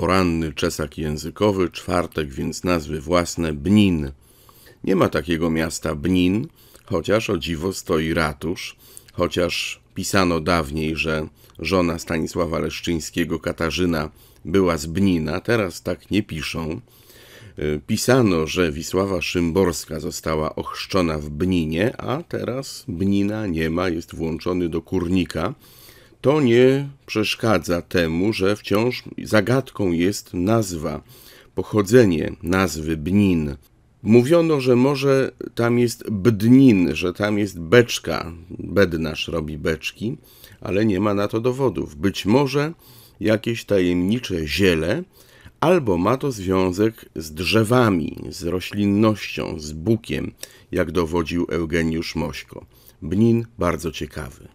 Poranny czesak językowy, czwartek więc nazwy własne Bnin. Nie ma takiego miasta Bnin, chociaż o dziwo stoi ratusz, chociaż pisano dawniej, że żona Stanisława Leszczyńskiego, Katarzyna, była z Bnina, teraz tak nie piszą. Y, pisano, że Wisława Szymborska została ochrzczona w Bninie, a teraz Bnina nie ma, jest włączony do kurnika. To nie przeszkadza temu, że wciąż zagadką jest nazwa, pochodzenie nazwy Bnin. Mówiono, że może tam jest Bdnin, że tam jest beczka, bednarz robi beczki, ale nie ma na to dowodów. Być może jakieś tajemnicze ziele, albo ma to związek z drzewami, z roślinnością, z bukiem, jak dowodził Eugeniusz Mośko. Bnin bardzo ciekawy.